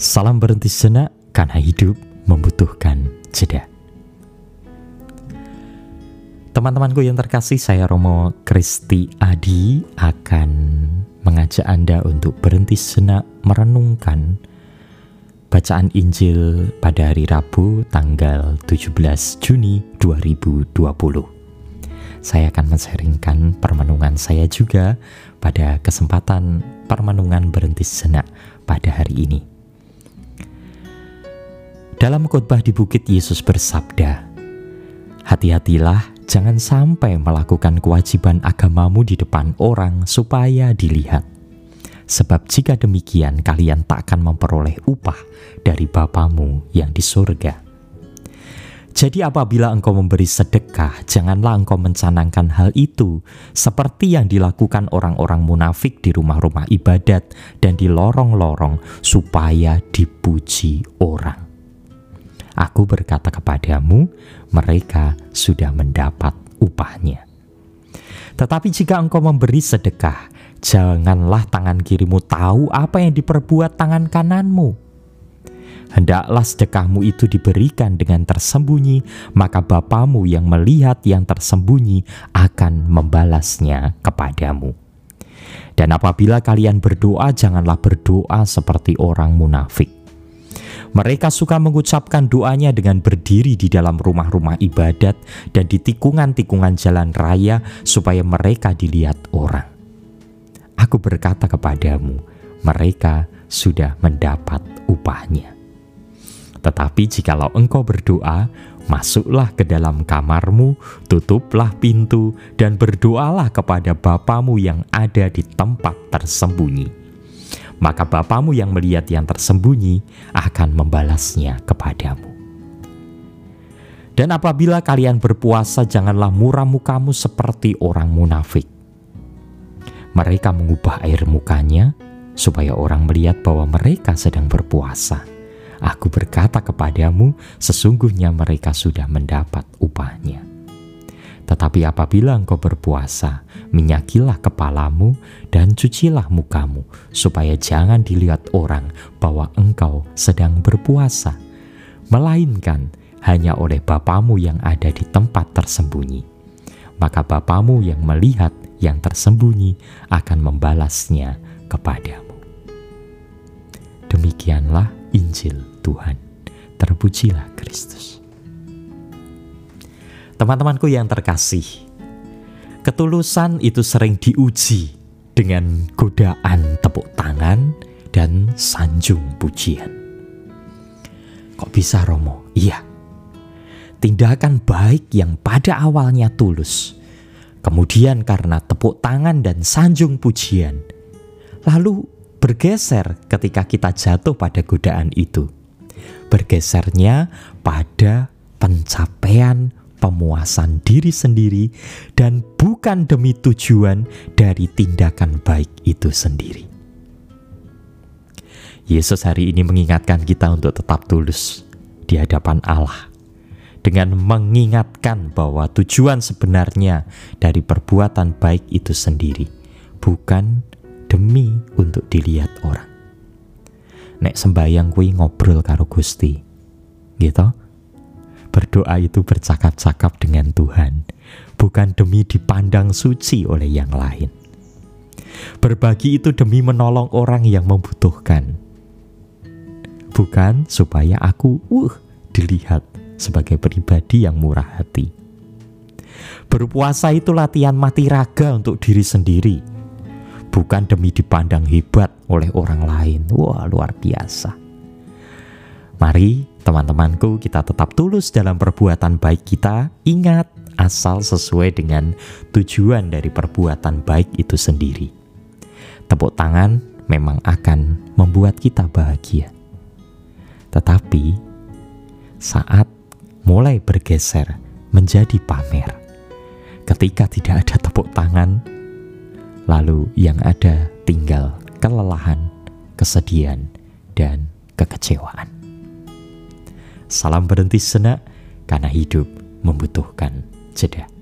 Salam berhenti sejenak karena hidup membutuhkan jeda. Teman-temanku yang terkasih, saya Romo Kristi Adi akan mengajak Anda untuk berhenti sejenak merenungkan bacaan Injil pada hari Rabu tanggal 17 Juni 2020. Saya akan menseringkan permenungan saya juga pada kesempatan permenungan berhenti sejenak pada hari ini. Dalam khotbah di bukit Yesus bersabda, Hati-hatilah jangan sampai melakukan kewajiban agamamu di depan orang supaya dilihat. Sebab jika demikian kalian tak akan memperoleh upah dari Bapamu yang di surga. Jadi apabila engkau memberi sedekah, janganlah engkau mencanangkan hal itu seperti yang dilakukan orang-orang munafik di rumah-rumah ibadat dan di lorong-lorong supaya dipuji orang. Aku berkata kepadamu, mereka sudah mendapat upahnya. Tetapi jika engkau memberi sedekah, janganlah tangan kirimu tahu apa yang diperbuat tangan kananmu. Hendaklah sedekahmu itu diberikan dengan tersembunyi, maka Bapamu yang melihat yang tersembunyi akan membalasnya kepadamu. Dan apabila kalian berdoa, janganlah berdoa seperti orang munafik mereka suka mengucapkan doanya dengan berdiri di dalam rumah-rumah ibadat dan di tikungan-tikungan jalan raya supaya mereka dilihat orang. Aku berkata kepadamu, mereka sudah mendapat upahnya. Tetapi jikalau engkau berdoa, masuklah ke dalam kamarmu, tutuplah pintu, dan berdoalah kepada Bapamu yang ada di tempat tersembunyi maka Bapamu yang melihat yang tersembunyi akan membalasnya kepadamu. Dan apabila kalian berpuasa, janganlah muram mukamu seperti orang munafik. Mereka mengubah air mukanya supaya orang melihat bahwa mereka sedang berpuasa. Aku berkata kepadamu, sesungguhnya mereka sudah mendapat upahnya. Tetapi apabila engkau berpuasa, minyakilah kepalamu dan cucilah mukamu, supaya jangan dilihat orang bahwa engkau sedang berpuasa, melainkan hanya oleh Bapamu yang ada di tempat tersembunyi. Maka Bapamu yang melihat yang tersembunyi akan membalasnya kepadamu. Demikianlah Injil Tuhan. Terpujilah Kristus. Teman-temanku yang terkasih, ketulusan itu sering diuji dengan godaan tepuk tangan dan sanjung pujian. Kok bisa Romo? Iya. Tindakan baik yang pada awalnya tulus, kemudian karena tepuk tangan dan sanjung pujian, lalu bergeser ketika kita jatuh pada godaan itu. Bergesernya pada pencapaian pemuasan diri sendiri dan bukan demi tujuan dari tindakan baik itu sendiri. Yesus hari ini mengingatkan kita untuk tetap tulus di hadapan Allah dengan mengingatkan bahwa tujuan sebenarnya dari perbuatan baik itu sendiri bukan demi untuk dilihat orang. Nek sembayang kui ngobrol karo Gusti. Gitu? Berdoa itu bercakap-cakap dengan Tuhan, bukan demi dipandang suci oleh yang lain. Berbagi itu demi menolong orang yang membutuhkan, bukan supaya aku uh dilihat sebagai pribadi yang murah hati. Berpuasa itu latihan mati raga untuk diri sendiri, bukan demi dipandang hebat oleh orang lain. Wah, luar biasa. Mari teman-temanku kita tetap tulus dalam perbuatan baik kita. Ingat, asal sesuai dengan tujuan dari perbuatan baik itu sendiri. Tepuk tangan memang akan membuat kita bahagia. Tetapi saat mulai bergeser menjadi pamer, ketika tidak ada tepuk tangan, lalu yang ada tinggal kelelahan, kesedihan, dan kekecewaan. Salam berhenti senak karena hidup membutuhkan jeda.